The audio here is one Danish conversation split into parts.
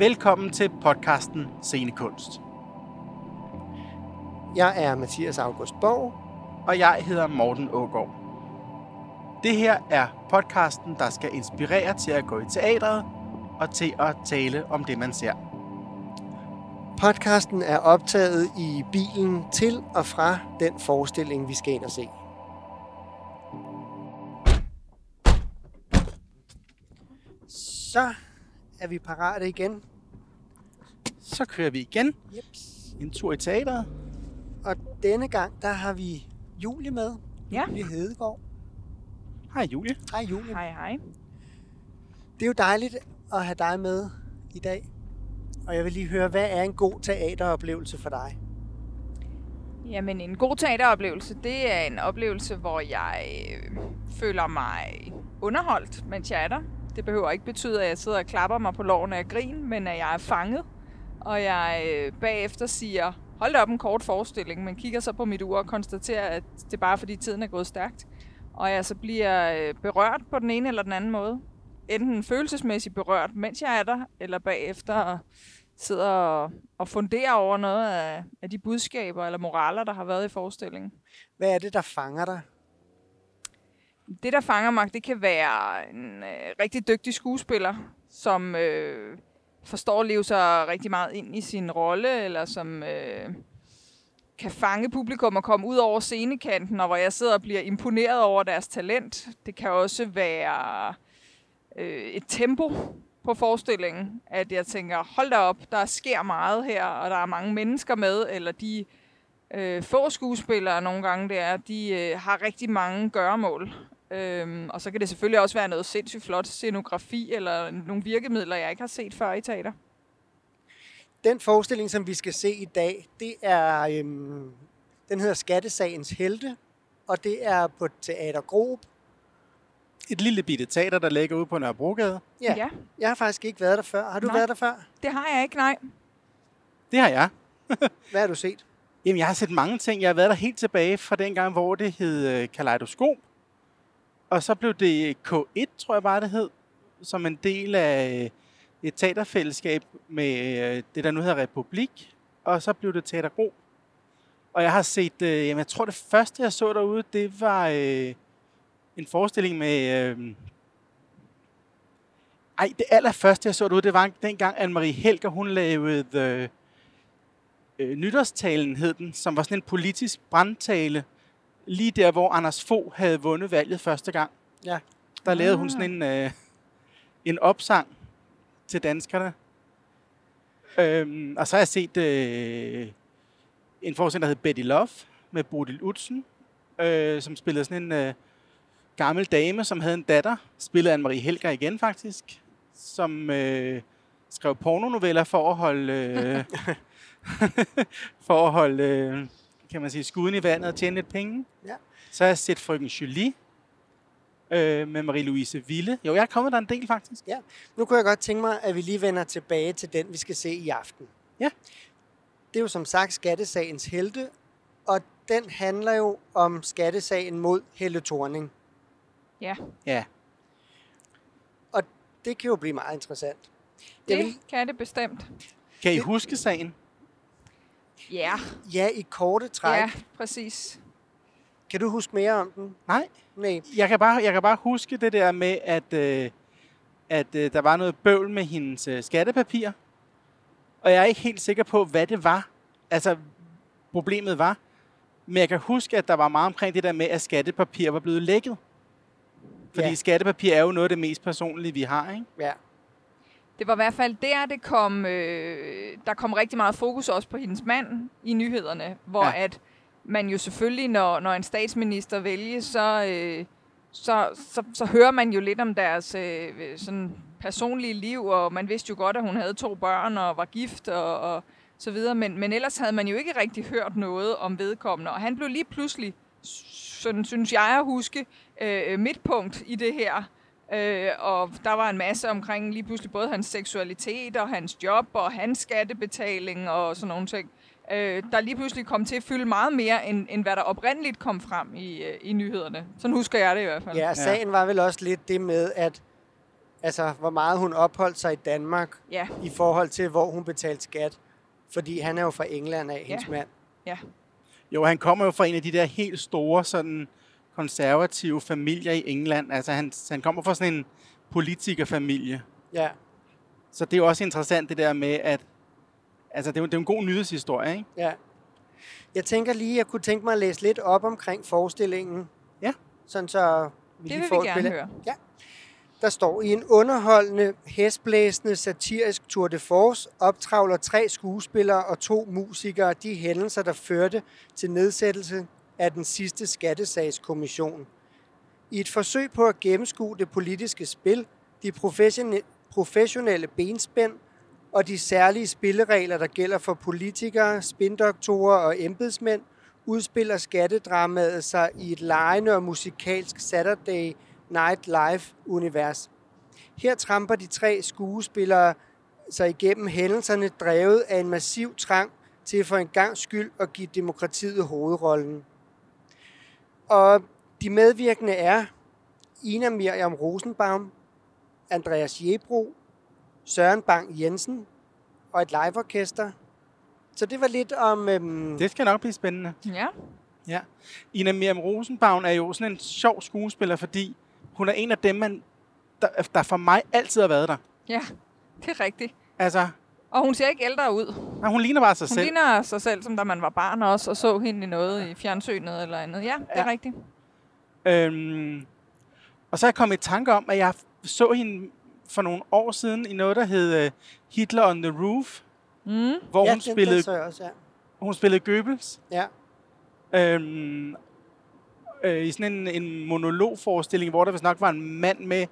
Velkommen til podcasten Scenekunst. Jeg er Mathias August Borg. Og jeg hedder Morten Ågaard. Det her er podcasten, der skal inspirere til at gå i teatret og til at tale om det, man ser. Podcasten er optaget i bilen til og fra den forestilling, vi skal ind og se. Så er vi parate igen. Så kører vi igen. Jeps. En tur i teatret. Og denne gang, der har vi Julie med. Ja. Julie Hedegaard. Hej Julie. Hej Julie. Hej, hej. Det er jo dejligt at have dig med i dag. Og jeg vil lige høre, hvad er en god teateroplevelse for dig? Jamen, en god teateroplevelse, det er en oplevelse, hvor jeg øh, føler mig underholdt, mens jeg er der. Det behøver ikke betyde, at jeg sidder og klapper mig på loven af grin, men at jeg er fanget. Og jeg øh, bagefter siger, hold op en kort forestilling, men kigger så på mit ur og konstaterer, at det er bare fordi tiden er gået stærkt. Og jeg så bliver øh, berørt på den ene eller den anden måde. Enten følelsesmæssigt berørt, mens jeg er der, eller bagefter sidder og, og funderer over noget af, af de budskaber eller moraler, der har været i forestillingen. Hvad er det, der fanger dig? Det, der fanger mig, det kan være en øh, rigtig dygtig skuespiller, som øh, forstår at leve sig rigtig meget ind i sin rolle, eller som øh, kan fange publikum og komme ud over scenekanten, og hvor jeg sidder og bliver imponeret over deres talent. Det kan også være øh, et tempo på forestillingen, at jeg tænker, hold da op, der sker meget her, og der er mange mennesker med, eller de øh, få skuespillere nogle gange, det er, de øh, har rigtig mange gøremål. Øhm, og så kan det selvfølgelig også være noget sindssygt flot scenografi, eller nogle virkemidler, jeg ikke har set før i teater. Den forestilling, som vi skal se i dag, det er, øhm, den hedder Skattesagens Helte, og det er på Teater Grob. Et lille bitte teater, der ligger ude på Nørrebrogade. Ja. ja, Jeg har faktisk ikke været der før. Har du Nej. været der før? det har jeg ikke, nej. Det har jeg. Hvad har du set? Jamen, jeg har set mange ting. Jeg har været der helt tilbage fra dengang, hvor det hed øh, Kaleidoskop. Og så blev det K1, tror jeg bare, det hed, som en del af øh, et teaterfællesskab med øh, det, der nu hedder Republik. Og så blev det Teater Gro. Og jeg har set, øh, jamen jeg tror det første, jeg så derude, det var øh, en forestilling med... Øh, ej, det allerførste, jeg så derude, det var dengang Anne-Marie Helger, hun lavede The, øh, nytårstalen hed den, som var sådan en politisk brandtale, lige der, hvor Anders Fogh havde vundet valget første gang. Ja. Der lavede hun Ah. sådan en, øh, en opsang til danskerne. Øhm, og så har jeg set øh, en forestilling, der hed Betty Love, med Bodil Utsen, øh, som spillede sådan en øh, gammel dame, som havde en datter, spillede Anne-Marie Helger igen faktisk, som øh, skrev pornonoveller for at holde, øh, for at holde øh, kan man sige, skuden i vandet og tjene lidt penge. Ja. Så har jeg set Frøken Julie øh, med Marie-Louise Ville. Jo, jeg er kommet der en del faktisk. Nu kunne jeg godt tænke mig, at vi lige vender tilbage til den, vi skal se i aften. Ja. Det er jo som sagt Skattesagens Helte, og den handler jo om skattesagen mod Helle Thorning. Ja, Ja. Og det kan jo blive meget interessant. Det vil, kan det bestemt. Kan I Det- huske sagen? Ja, ja, i korte træk. ja, præcis. Kan du huske mere om den? Nej. Nej. Jeg kan bare, jeg kan bare huske det der med, at, øh, at øh, der var noget bøvl med hendes øh, skattepapir. Og jeg er ikke helt sikker på, hvad det var. Altså, problemet var. Men jeg kan huske, at der var meget omkring det der med, at skattepapir var blevet lækket. Fordi Ja. ja. skattepapir er jo noget af det mest personlige, vi har, ikke? Ja. Det var i hvert fald der, det kom, øh, der kom rigtig meget fokus også på hendes mand i nyhederne, hvor Ja. at man jo selvfølgelig, når, når en statsminister vælges, så, øh, så, så, så hører man jo lidt om deres øh, sådan personlige liv, og man vidste jo godt, at hun havde to børn og var gift og, og så videre, men, men ellers havde man jo ikke rigtig hørt noget om vedkommende, og han blev lige pludselig, sådan synes jeg at huske, øh, midtpunkt i det her, Øh, og der var en masse omkring lige pludselig både hans seksualitet og hans job og hans skattebetaling og sådan nogle ting, øh, der lige pludselig kom til at fylde meget mere, end, end hvad der oprindeligt kom frem i, øh, i nyhederne. Sådan husker jeg det i hvert fald. Ja, sagen var vel også lidt det med, at Altså, hvor meget hun opholdt sig i Danmark Ja, i forhold til, hvor hun betalte skat. Fordi han er jo fra England af, hendes Ja. mand. ja. Jo, han kommer jo fra en af de der helt store sådan konservative familier i England. Altså, han, han kommer fra sådan en politikerfamilie. Ja, Så det er jo også interessant det der med, at altså, det, er jo, det er en god nyhedshistorie, ikke? ja. Jeg tænker lige, at jeg kunne tænke mig at læse lidt op omkring forestillingen. Ja. Sådan så vi Det lige vil får vi et gerne billede. høre. Der står, i en underholdende, hestblæsende, satirisk tour de force optravler tre skuespillere og to musikere de hændelser, der førte til nedsættelse af den sidste skattesagskommission. I et forsøg på at gennemskue det politiske spil, de professionelle benspænd og de særlige spilleregler, der gælder for politikere, spindoktorer og embedsmænd, udspiller skattedramaet sig i et lejende og musikalsk Saturday Night Live-univers. Her tramper de tre skuespillere sig igennem hændelserne, drevet af en massiv trang til for en gang skyld at give demokratiet hovedrollen. Og de medvirkende er Ina Miriam Rosenbaum, Andreas Jebro, Søren Bang Jensen og et liveorkester. Så det var lidt om... Øhm, Det skal nok blive spændende. Ja, Ja. Ina Miriam Rosenbaum er jo sådan en sjov skuespiller, fordi hun er en af dem, man, der, der for mig altid har været der. ja. Det er rigtigt. Altså, Og hun ser ikke ældre ud. nej, hun ligner bare sig Hun selv. ligner sig selv, som da man var barn også, og så hende i noget i fjernsynet eller andet. Ja, det er Ja. rigtigt. Øhm, og så er jeg kommet i tanke om, at jeg så hende for nogle år siden i noget, der hed uh, Hitler on the Roof, Mm. hvor ja, hun, spillede, så jeg også, ja. hun spillede Goebbels. ja. Øhm, øh, I sådan en, en monologforestilling, hvor der vist nok var en mand med,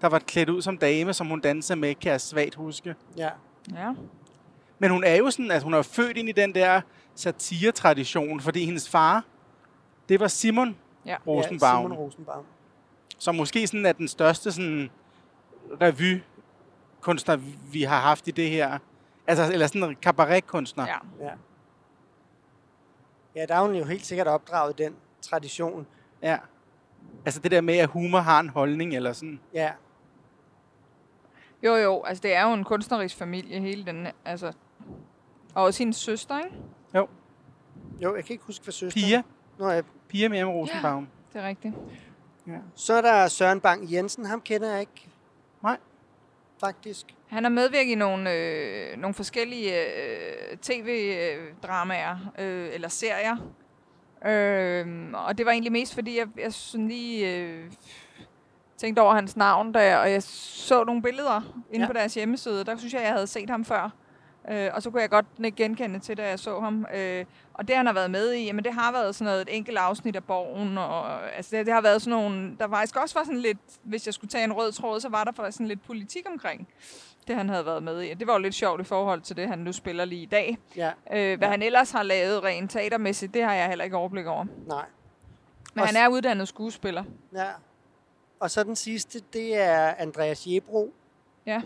der var klædt ud som dame, som hun dansede med, kan jeg svagt huske. Ja, Ja. Men hun er jo sådan, altså hun er født ind i den der satire-tradition, fordi hendes far, det var Simon Ja. Rosenbaum, Ja, Simon Rosenbaum. som måske sådan er den største sådan revykunstner, vi har haft i det her. Altså, eller sådan en cabaretkunstner. ja. Ja. Ja, der er hun jo helt sikkert opdraget i den tradition. ja. Altså det der med, at humor har en holdning, eller sådan. Ja, Jo, jo, altså det er jo en kunstnerisk familie, hele den, altså... Og også hendes søster, ikke? jo, jeg kan ikke huske, hvad søster. Pia, Nå, ja. Pia Miriam Rosenbaum. Det er rigtigt. Så er der Søren Bang Jensen. Ham kender jeg ikke. Nej. Faktisk. Han har medvirket i nogle, øh, nogle forskellige øh, tv-dramaer øh, eller serier. Øh, og det var egentlig mest, fordi jeg, jeg sådan lige øh, tænkte over hans navn, da jeg, og jeg så nogle billeder inde Ja. på deres hjemmeside. Der synes jeg, jeg havde set ham før. Øh, og så kunne jeg godt genkende til, da jeg så ham. Øh, og det, han har været med i, jamen det har været sådan noget, et enkelt afsnit af Borgen. Og, altså det, det har været sådan nogle, der faktisk også var sådan lidt, hvis jeg skulle tage en rød tråd, så var der faktisk sådan lidt politik omkring det, han havde været med i. Det var jo lidt sjovt i forhold til det, han nu spiller lige i dag. Ja, Øh, hvad han ellers har lavet rent teatermæssigt, det har jeg heller ikke overblik over. nej. Men Og han er uddannet skuespiller. Ja. Og så den sidste, det er Andreas Jebro. Ja.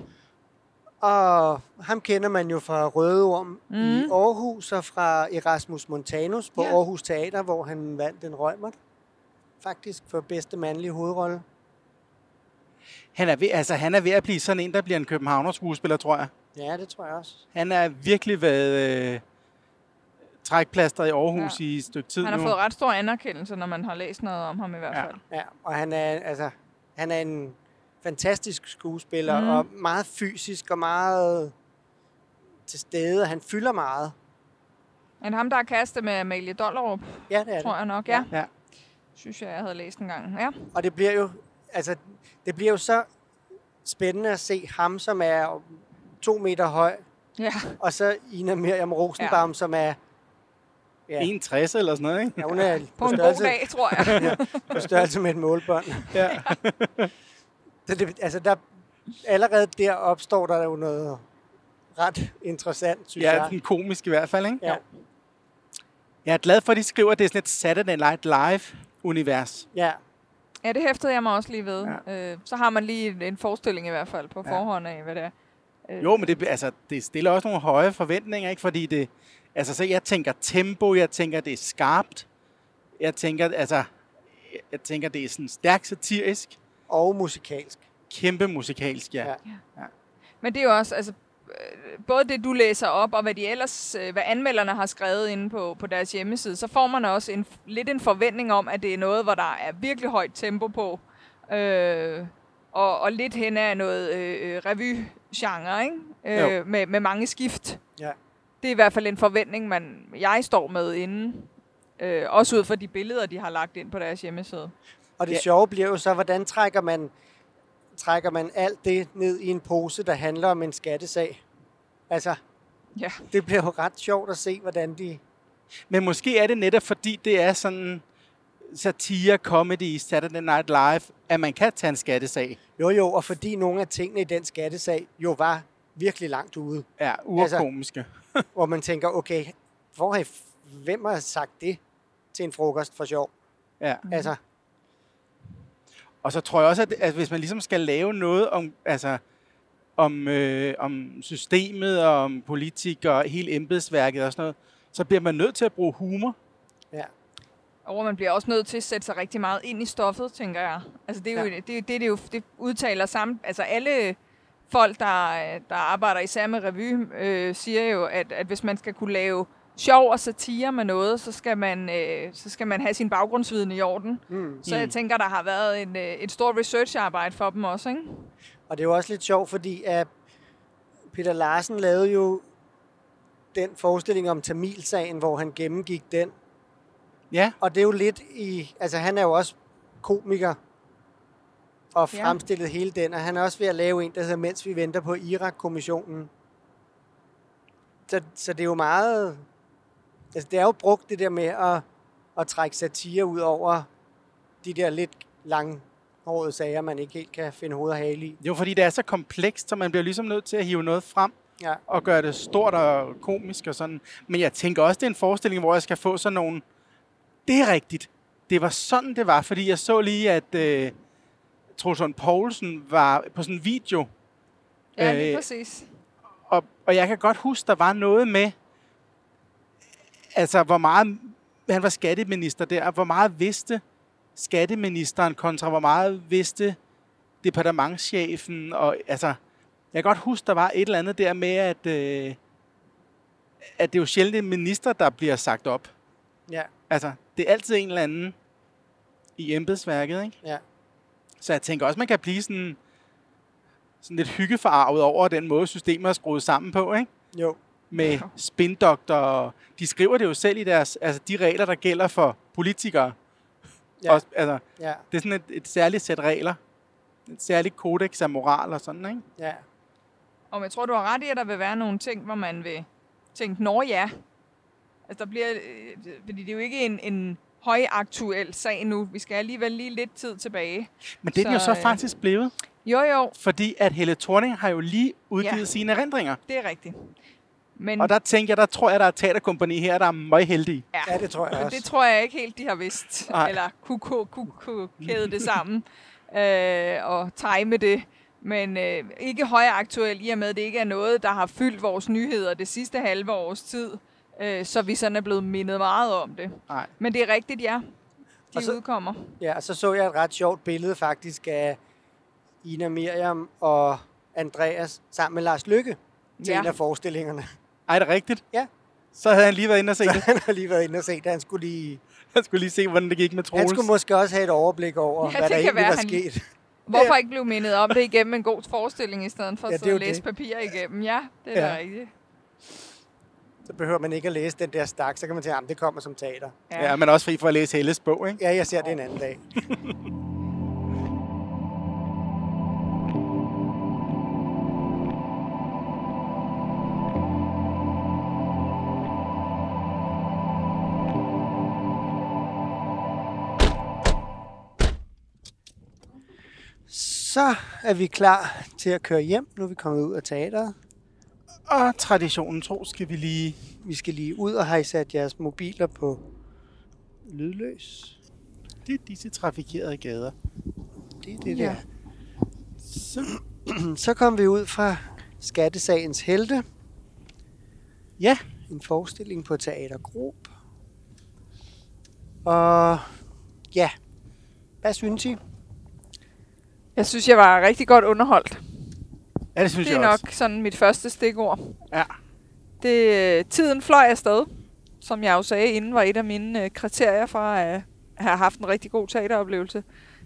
Og ham kender man jo fra Røde Orm mm. i. Aarhus og fra Erasmus Montanus på Ja. Aarhus Teater, hvor han vandt en røgmert. Faktisk for bedste mandlige hovedrolle. Han er, ved, altså, han er ved at blive sådan en, der bliver en københavner skuespiller, tror jeg. Ja, det tror jeg også. Han er virkelig været øh, trækplaster i Aarhus ja. i et stykke tid Han har nu. fået ret stor anerkendelse, når man har læst noget om ham i hvert Ja. fald. Ja, og han er, altså, han er en fantastisk skuespiller, mm. og meget fysisk og meget til stede. Han fylder meget. Men ham, der er kastet med Amalie Dollerup, Ja, det er tror det. jeg nok, ja. Ja. Synes jeg, jeg havde læst en gang. Ja. Og det bliver jo, altså, det bliver jo så spændende at se ham, som er to meter høj, Ja. og så Ina Miriam Rosenbaum, ja. som er, ja, 61 eller sådan noget, ikke? ja, hun er På på en god størrelse, dag, tror jeg. på størrelse med et målbånd. Ja. Så det, altså, der, allerede der opstår der jo noget ret interessant, synes ja, jeg. den komisk i hvert fald, ikke? Ja. Jeg er glad for, at de skriver, at det er sådan et Saturday Night Live-univers. Ja, Ja, det hæftede jeg mig også lige ved. Ja. Øh, så har man lige en, en forestilling i hvert fald på Ja. forhånd af, hvad det er. Øh, Jo, men det, altså, det stiller også nogle høje forventninger, ikke? Fordi det, altså, så jeg tænker tempo, jeg tænker, det er skarpt. Jeg tænker, altså, jeg tænker, det er sådan stærkt satirisk. og musikalsk. kæmpe musikalsk, ja. Ja. ja. Men det er jo også, altså, øh, både det, du læser op, og hvad de ellers, øh, hvad anmelderne har skrevet inde på, på deres hjemmeside, så får man også en, lidt en forventning om, at det er noget, hvor der er virkelig højt tempo på. Øh, og, og lidt hen af noget øh, øh, revy-genre, ikke? Jo. Øh, med, med mange skift. Ja. Det er i hvert fald en forventning, man, jeg står med inden. Øh, også ud fra de billeder, de har lagt ind på deres hjemmeside. Og det Ja. sjove bliver jo så, hvordan trækker man, trækker man alt det ned i en pose, der handler om en skattesag? Altså, Ja. det bliver jo ret sjovt at se, hvordan de... Men måske er det netop, fordi det er sådan satire, comedy, Saturday Night Live, at man kan tage en skattesag. Jo jo, og fordi nogle af tingene i den skattesag jo var virkelig langt ude, Ja, urkomiske. hvor man tænker, okay, hvor har hvem har sagt det til en frokost for sjov? Ja. Altså, Og så tror jeg også, at, at hvis man ligesom skal lave noget om, altså, om, øh, om systemet og om politik og hele embedsværket og sådan noget, så bliver man nødt til at bruge humor. ja. Og man bliver også nødt til at sætte sig rigtig meget ind i stoffet, tænker jeg. Altså det er jo Ja. det, det, det, det, jo, det udtaler sammen. Altså alle folk, der, der arbejder især med revy, øh, siger jo, at, at hvis man skal kunne lave sjov og satire med noget, så skal man, øh, så skal man have sin baggrundsviden i orden. Mm. Så jeg tænker, der har været en, øh, et stort researcharbejde for dem også, ikke? Og det er jo også lidt sjovt, fordi at Peter Larsen lavede jo den forestilling om Tamilsagen, hvor han gennemgik den. Ja, Og det er jo lidt i... Altså, han er jo også komiker og Ja. fremstillet hele den, og han er også ved at lave en, der hedder Mens vi venter på Irak-kommissionen. Så, så det er jo meget... Altså, det er jo brugt det der med at, at trække satire ud over de der lidt langhårede sager, man ikke helt kan finde hoved og hale i. jo fordi det er så komplekst, så man bliver ligesom nødt til at hive noget frem Ja. og gøre det stort og komisk og sådan. Men jeg tænker også, det er en forestilling, hvor jeg skal få sådan nogle... Det er rigtigt. Det var sådan, det var, fordi jeg så lige, at øh, Trosund Poulsen var på sådan en video, Ja, lige Øh, præcis. og, og jeg kan godt huske, der var noget med, altså hvor meget, han var skatteminister der, hvor meget vidste skatteministeren kontra hvor meget vidste departementschefen, og altså, jeg kan godt huske, der var et eller andet der med, at, øh, at det er jo sjældent en minister, der bliver sagt op. Ja, Altså, det er altid en eller anden i embedsværket, ikke? ja. Så jeg tænker også, man kan blive sådan, sådan lidt hyggefarvet over den måde, systemet er skruet sammen på, ikke? Jo. Med spindokter. og De skriver det jo selv i deres, altså de regler, der gælder for politikere. Ja. Også, altså, Ja, det er sådan et, et særligt sæt regler. Et særligt kodex af moral og sådan, ikke? ja. Og jeg tror, du har ret i, at der vil være nogle ting, hvor man vil tænke, nå ja. Altså, der bliver, øh, fordi det er jo ikke en, en højaktuel sag nu. Vi skal alligevel lige lidt tid tilbage. Men det er jo Så, øh, faktisk blevet, Jo, jo, fordi at Helle Thorning har jo lige udgivet Ja. ja. sine erindringer. det er rigtigt. Men Og der tænker jeg, der tror jeg, der er et teaterkompani her, der er meget heldige. Ja, det tror jeg også. det tror jeg ikke helt, de har vidst. Nej. Eller kunne, kunne, kunne, kunne kæde det sammen øh, og time det. Men øh, ikke højaktuel, i og med, at det ikke er noget, der har fyldt vores nyheder det sidste halve års tid. Øh, så vi sådan er blevet mindet meget om det. Nej. Men det er rigtigt, ja. De Og så- udkommer. Ja, og så så jeg et ret sjovt billede faktisk af Ina Miriam og Andreas sammen med Lars Lykke til Ja. en af forestillingerne. Ej, er det rigtigt? Ja. Så havde han lige været inde og se Så det. han har lige været inde og se det. Han skulle, lige, Han skulle lige se, hvordan det gik med Troels. han skulle måske også have et overblik over, Ja, hvad der kan egentlig være, var han- sket. Hvorfor ikke blive mindet om det igennem en god forestilling, i stedet for Ja, at er sidde og læse det. papir igennem? Ja, det er Ja. da rigtigt. Så behøver man ikke at læse den der stak, så kan man tænke, at det kommer som teater. Ja. ja, men også fri for at læse Helles bog, ikke? Ja, jeg ser det en anden dag. Så er vi klar til at køre hjem. Nu er vi kommet ud af teateret. Og traditionen tro skal vi lige... Vi skal lige ud og have sat jeres mobiler på lydløs. Det er disse trafikerede gader. Det er det Ja. der. Så, Så kom vi ud fra Skattesagens Helte. ja, En forestilling på Teater Grob. Og ja, hvad synes I? Jeg synes, jeg var rigtig godt underholdt. Ja, det synes Det er jeg også. nok sådan mit første stikord. Ja. Det, tiden fløj afsted, som jeg jo sagde inden, var et af mine øh, kriterier for at have haft en rigtig god teateroplevelse.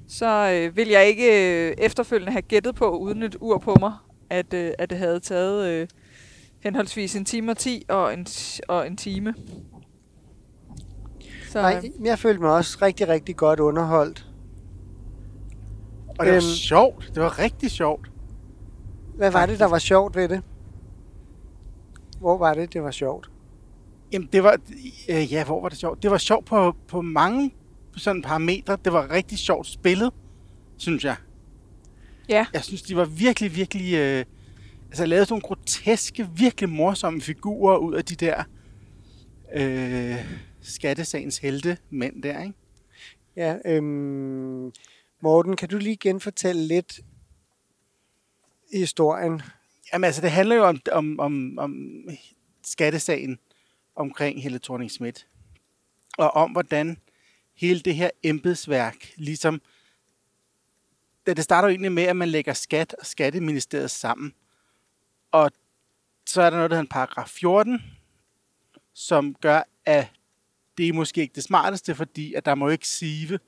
Så øh, vil jeg ikke øh, efterfølgende have gættet på, uden et ur på mig, at, øh, at det havde taget øh, henholdsvis en time og 10 og en, og en time. Så, Nej, øh, jeg følte mig også rigtig, rigtig godt underholdt. Og det var Øhm. sjovt. Det var rigtig sjovt. Hvad var det, der var sjovt ved det? Hvor var det, det var sjovt? Jamen, det var... Øh, ja, hvor var det sjovt? Det var sjovt på, på mange sådan parametre. Det var rigtig sjovt spillet, synes jeg. ja, Jeg synes, de var virkelig, virkelig... Øh, altså, lavet sådan nogle groteske, virkelig morsomme figurer ud af de der øh, skattesagens helte mænd der, ikke? Ja, øhm, Morten, kan du lige genfortælle lidt i historien? Jamen altså, det handler jo om, om, om, om skattesagen omkring Helle thorning Schmidt. Og om, hvordan hele det her embedsværk ligesom... Det det starter jo egentlig med, at man lægger skat og skatteministeriet sammen. Og så er der noget, der hedder paragraf 14, som gør, at det er måske ikke det smarteste, fordi at der må jo ikke sive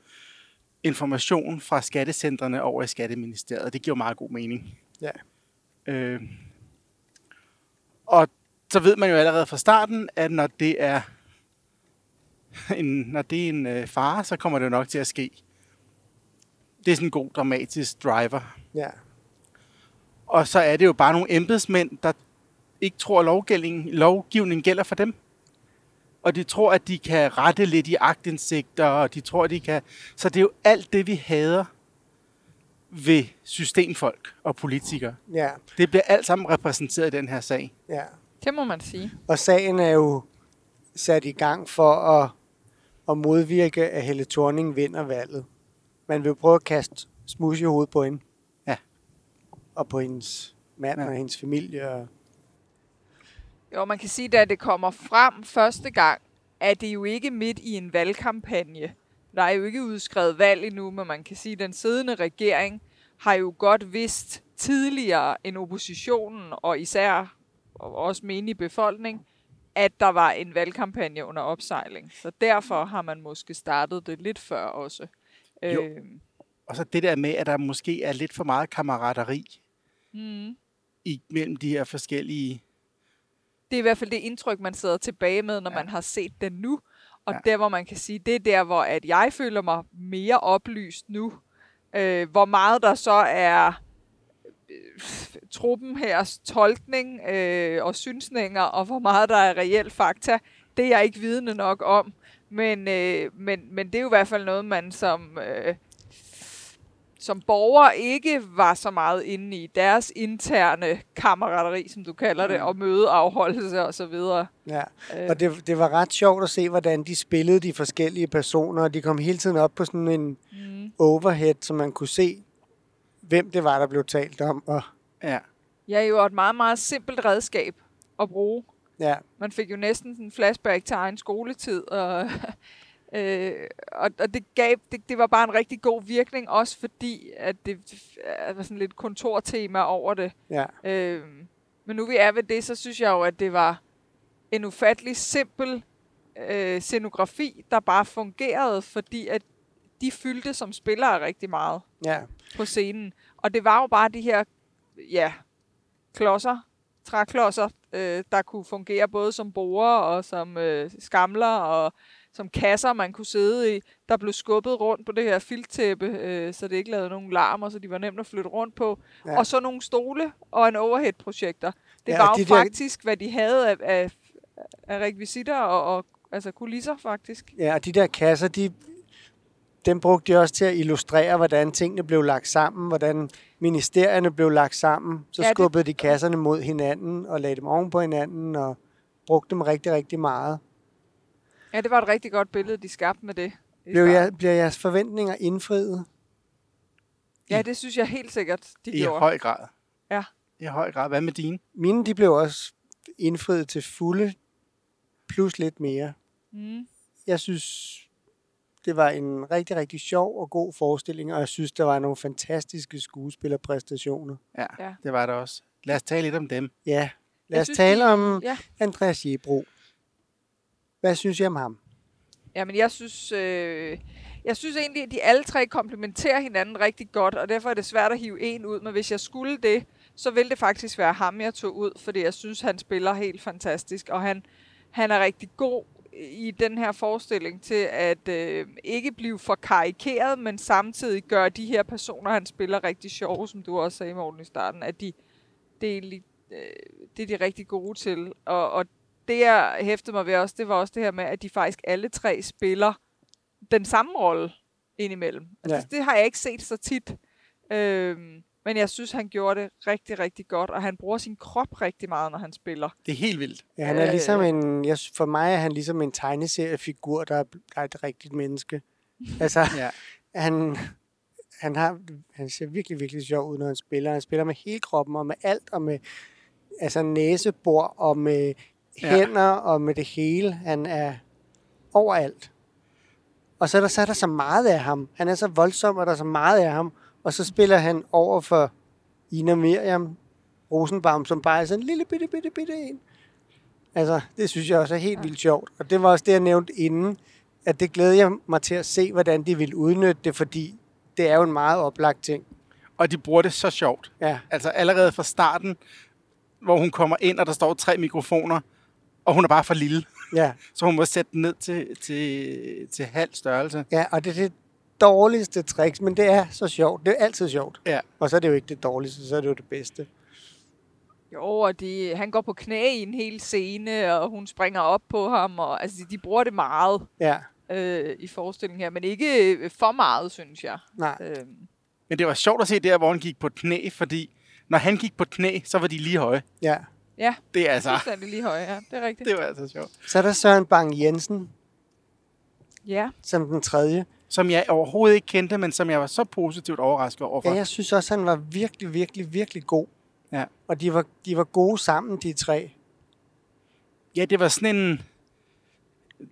information fra skattecentrene over i skatteministeriet. Det giver meget god mening. Ja. Øh, og så ved man jo allerede fra starten, at når det er en, når det er en øh, fare, så kommer det jo nok til at ske. Det er sådan en god dramatisk driver. Ja, Og så er det jo bare nogle embedsmænd, der ikke tror, at lovgivningen, lovgivningen gælder for dem. Og de tror, at de kan rette lidt i agtindsigter, og de tror, at de kan... Så det er jo alt det, vi hader ved systemfolk og politikere. ja, Det bliver alt sammen repræsenteret i den her sag. ja. det må man sige. Og sagen er jo sat i gang for at, at modvirke, at Helle Thorning vinder valget. Man vil prøve at kaste smus i hovedet på hende. Ja. Og på hendes mand Ja. ja. og hendes familie. Og, Jo, man kan sige, da det kommer frem første gang, at det jo ikke midt i en valgkampagne. Der er jo ikke udskrevet valg endnu, men man kan sige, at den siddende regering har jo godt vidst tidligere end oppositionen, og især og også menig befolkning, at der var en valgkampagne under opsejling. Så derfor har man måske startet det lidt før også. Jo. Øhm, Og så det der med, at der måske er lidt for meget kammerateri mm. i, mellem de her forskellige... Det er i hvert fald det indtryk, man sidder tilbage med, når ja. man har set den nu. Og Ja. der, hvor man kan sige, det er der, hvor at jeg føler mig mere oplyst nu. Øh, hvor meget der så er øh, truppen her tolkning øh, og synsninger, og hvor meget der er reelt fakta, det er jeg ikke vidende nok om. Men, øh, men, men det er jo i hvert fald noget, man som, øh, som borger ikke var så meget inde i. Deres interne kammerateri, som du kalder det, Mm. og mødeafholdelse og så videre. ja. Øh, og det, det var ret sjovt at se, hvordan de spillede de forskellige personer. Og de kom hele tiden op på sådan en mm. overhead, så man kunne se, hvem det var, der blev talt om. Og, Ja, Jeg er jo et meget, meget simpelt redskab at bruge. ja, Man fik jo næsten en flashback til egen skoletid, og, øh, og, og det, gav, det, det var bare en rigtig god virkning, også fordi, at det øh, var sådan lidt kontortema over det. ja, Øh, men nu vi er ved det, så synes jeg jo, at det var en ufattelig simpel øh, scenografi, der bare fungerede, fordi at de fyldte som spillere rigtig meget ja. på scenen. Og det var jo bare de her, ja, klodser, træklodser, øh, der kunne fungere både som borer og som øh, skamler og som kasser, man kunne sidde i. Der blev skubbet rundt på det her filttæppe, øh, så det ikke lavede nogen larm, og så de var nemt at flytte rundt på. Ja. Og så nogle stole og en overhead-projektor. Det Ja, var de jo der- faktisk, hvad de havde af, af, af rekvisitter og, og altså kulisser, faktisk. Ja, og de der kasser, de, dem brugte de også til at illustrere, hvordan tingene blev lagt sammen, hvordan ministerierne blev lagt sammen. Så Ja, ja, det- skubbede de kasserne mod hinanden og lagde dem oven på hinanden og brugte dem rigtig, rigtig meget. Ja, det var et rigtig godt billede, de skabte med det. i Blev jeg, bliver jeres forventninger indfriet? Ja, det synes jeg helt sikkert, de i gjorde. høj grad. Ja. I høj grad. Hvad med dine? Mine, de blev også indfriet til fulde, plus lidt mere. Mm. Jeg synes, det var en rigtig, rigtig sjov og god forestilling, og jeg synes, der var nogle fantastiske skuespillerpræstationer. Ja, Ja. det var det også. Lad os tale lidt om dem. Ja, lad Jeg os synes, tale de- om Ja. Andreas Jebro. Hvad synes I om ham? Jamen, jeg synes, øh, jeg synes egentlig, at de alle tre komplementerer hinanden rigtig godt, og derfor er det svært at hive en ud. Men hvis jeg skulle det, så ville det faktisk være ham, jeg tog ud, fordi jeg synes, han spiller helt fantastisk, og han, han er rigtig god i den her forestilling til at øh, ikke blive for karikeret, men samtidig gøre de her personer, han spiller rigtig sjove, som du også sagde, Morten, i starten, at de, det, er egentlig, øh, det er de rigtig gode til. Og, og det, jeg hæftede mig ved også, det var også det her med, at de faktisk alle tre spiller den samme rolle indimellem. Altså, Ja. Det har jeg ikke set så tit. Øhm, men jeg synes, han gjorde det rigtig, rigtig godt, og han bruger sin krop rigtig meget, når han spiller. Det er helt vildt. Ja, han er Øh. ligesom en, jeg, for mig er han ligesom en tegneseriefigur, der er, der er et rigtigt menneske. Altså, Ja. han, han, har, han ser virkelig, virkelig sjov ud, når han spiller. Han spiller med hele kroppen og med alt, og med altså næsebor og med Ja. hænder og med det hele. Han er overalt. Og så er, der, så er der så meget af ham. Han er så voldsom, og der er så meget af ham. Og så spiller han over for Ina Miriam Rosenbaum, som bare er sådan en lille bitte, bitte, bitte en. Altså, det synes jeg også er helt Ja. vildt sjovt. Og det var også det, jeg nævnte inden, at det glæder jeg mig til at se, hvordan de vil udnytte det, fordi det er jo en meget oplagt ting. Og de bruger det så sjovt. Ja, Altså allerede fra starten, hvor hun kommer ind, og der står tre mikrofoner, og hun er bare for lille. ja, Så hun må sætte den ned til, til, til halv størrelse. ja, og det er det dårligste tricks, men det er så sjovt. Det er altid sjovt. Ja. Og så er det jo ikke det dårligste, så er det jo det bedste. Jo, og de, han går på knæ i en hel scene, og hun springer op på ham, og altså, de, de bruger det meget Ja, øh, i forestillingen her, men ikke for meget, synes jeg. nej. Øhm, Men det var sjovt at se der, hvor han gik på et knæ, fordi når han gik på et knæ, så var de lige høje. Ja. Ja, Det er altså, fuldstændig lige høje, ja, det er rigtigt. det var altså sjovt. Så er der Søren Bang Jensen, Ja, som den tredje. Som jeg overhovedet ikke kendte, men som jeg var så positivt overrasket over. Ja, jeg synes også, han var virkelig, virkelig, virkelig god. Ja. Og de var, de var gode sammen, de tre. Ja, det var sådan en,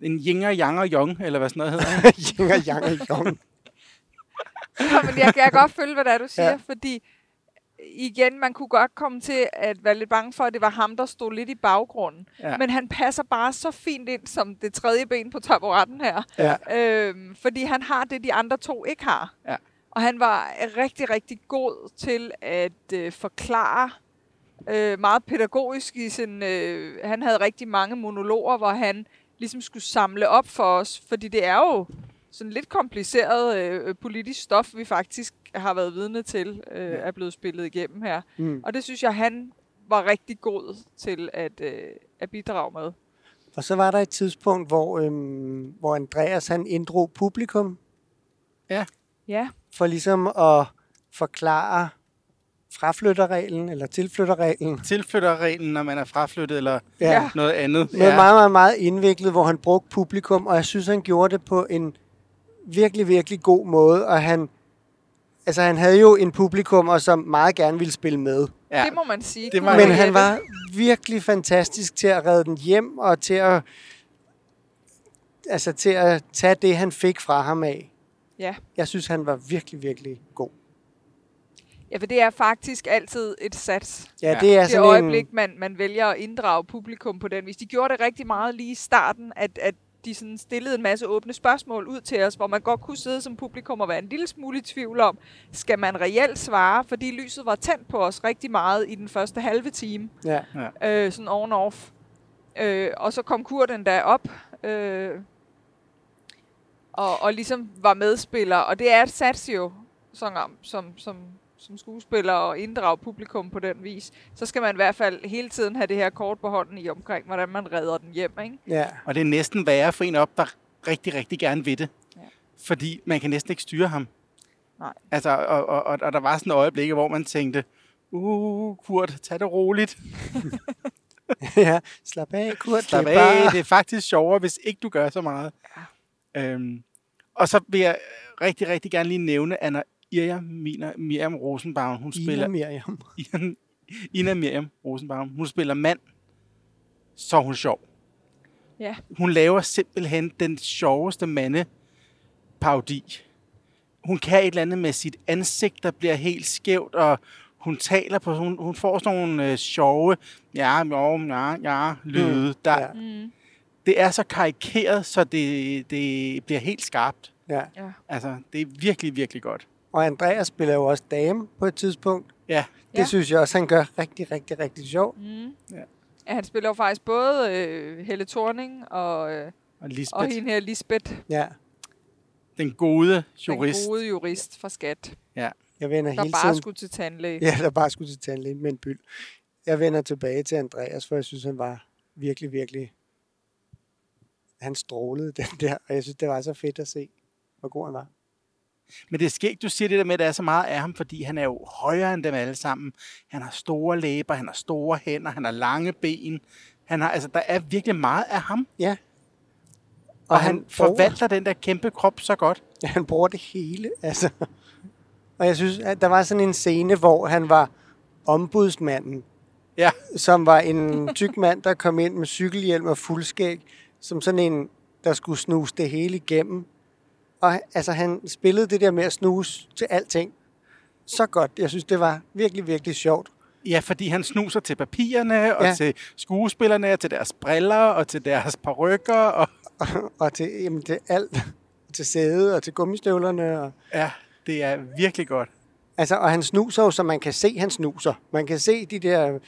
en yinger, yang og yong, eller hvad sådan noget hedder. Yin og Yang og Yong. Ja, men jeg kan godt følge, hvad det er, du siger, ja. fordi igen, man kunne godt komme til at være lidt bange for, at det var ham, der stod lidt i baggrunden. Ja. Men han passer bare så fint ind som det tredje ben på taburetten her. Ja. Øhm, fordi han har det, de andre to ikke har. Ja. Og han var rigtig, rigtig god til at øh, forklare øh, meget pædagogisk i sin... Øh, han havde rigtig mange monologer, hvor han ligesom skulle samle op for os, fordi det er jo sådan lidt kompliceret øh, politisk stof, vi faktisk har været vidne til, øh, Ja. er blevet spillet igennem her. Mm. Og det synes jeg, han var rigtig god til at, øh, at bidrage med. Og så var der et tidspunkt, hvor, øhm, hvor Andreas han inddrog publikum Ja, for ligesom at forklare fraflytterreglen eller tilflytterreglen. Tilflytterreglen, når man er fraflyttet, eller Ja. Ja. noget andet. Noget meget, meget, meget indviklet, hvor han brugte publikum, og jeg synes, han gjorde det på en virkelig, virkelig god måde, og han, altså, han havde jo en publikum, og som meget gerne ville spille med. ja. det må man sige. Det var- Men han var virkelig fantastisk til at redde den hjem, og til at, altså, til at tage det, han fik fra ham af. Ja. Jeg synes, han var virkelig, virkelig god. ja, for det er faktisk altid et sats. Ja, Ja. det er det sådan øjeblik, en... man, man vælger at inddrage publikum på den vis. De gjorde det rigtig meget lige i starten, at, at de sådan stillede en masse åbne spørgsmål ud til os, hvor man godt kunne sidde som publikum og være en lille smule i tvivl om, skal man reelt svare, fordi lyset var tændt på os rigtig meget i den første halve time, Ja, øh, sådan on-off. Øh, og så kom Kurt endda op, øh, og, og ligesom var medspiller, og det er et sats jo, sådan, om- som, som, som skuespiller og inddrage publikum på den vis, så skal man i hvert fald hele tiden have det her kort på hånden i omkring, hvordan man redder den hjem, ikke? ja, Og det er næsten værre for en op, der rigtig, rigtig gerne vil det. Ja. Fordi man kan næsten ikke styre ham. Nej. Altså, og, og, og, og der var sådan et øjeblik, hvor man tænkte, uh, Kurt, tag det roligt. ja. Slap af, Kurt. Slap det er bare... af, det er faktisk sjovere, hvis ikke du gør så meget. Ja. Øhm, og så vil jeg rigtig, rigtig gerne lige nævne Anna Irja Mina, Miriam Rosenbaum. Hun Ina spiller Miriam. Ina, Ina Miriam Rosenbaum. Hun spiller mand, så er hun sjov. Ja. Hun laver simpelthen den sjoveste mande parodi. Hun kan et eller andet med sit ansigt, der bliver helt skævt, og hun taler på, hun, hun får sådan nogle øh, sjove, ja, jo, ja, ja, lyde. Der, Ja. Mm. Det er så karikeret, så det, det bliver helt skarpt. Ja. Ja. Altså, det er virkelig, virkelig godt. Og Andreas spiller jo også dame på et tidspunkt. Ja, Det Ja. synes jeg også, han gør rigtig, rigtig, rigtig sjovt. Mm. Ja. Ja, han spiller jo faktisk både øh, Helle Thorning og, øh, og Lisbeth, og hende her Lisbeth, Ja. den gode jurist. den gode jurist fra Skat, Jeg vender der hele bare tiden... skulle til tandlæge. Ja, der bare skulle til tandlæge med en byld. Jeg vender tilbage til Andreas, for jeg synes, han var virkelig, virkelig... Han strålede den der, og jeg synes, det var så fedt at se, hvor god han var. Men det er skægt, du siger det der med, at der er så meget af ham, fordi han er jo højere end dem alle sammen. Han har store læber, han har store hænder, han har lange ben. Han har, altså, der er virkelig meget af ham, Ja. og, og han, han bruger- forvalter den der kæmpe krop så godt. Ja, han bruger det hele, altså. Og jeg synes, at der var sådan en scene, hvor han var ombudsmanden, Ja, som var en tyk mand, der kom ind med cykelhjelm og fuldskæg, som sådan en, der skulle snuse det hele igennem. Og altså, han spillede det der med at snuse til alting så godt. Jeg synes, det var virkelig, virkelig sjovt. ja, fordi han snuser til papirerne, og Ja. til skuespillerne, og til deres briller, og til deres parrykker. Og, og til, jamen, til alt. Til sædet og til gummistøvlerne. Og, ja, det er virkelig godt. altså, og han snuser jo, så man kan se, han snuser. Man kan se de der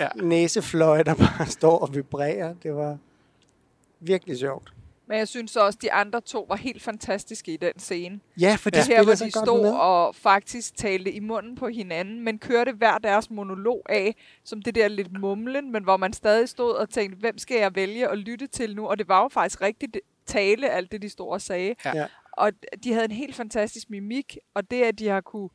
Ja. næsefløje, der bare står og vibrerer. Det var virkelig sjovt. Men jeg synes også, de andre to var helt fantastiske i den scene. Ja, for de Det her, hvor de godt med. stod og faktisk talte i munden på hinanden, men kørte hver deres monolog af, som det der lidt mumlen, men hvor man stadig stod og tænkte, hvem skal jeg vælge at lytte til nu? Og det var jo faktisk rigtigt tale, alt det, de stod og sagde. Ja. Ja. Og de havde en helt fantastisk mimik, og det, at de har kunne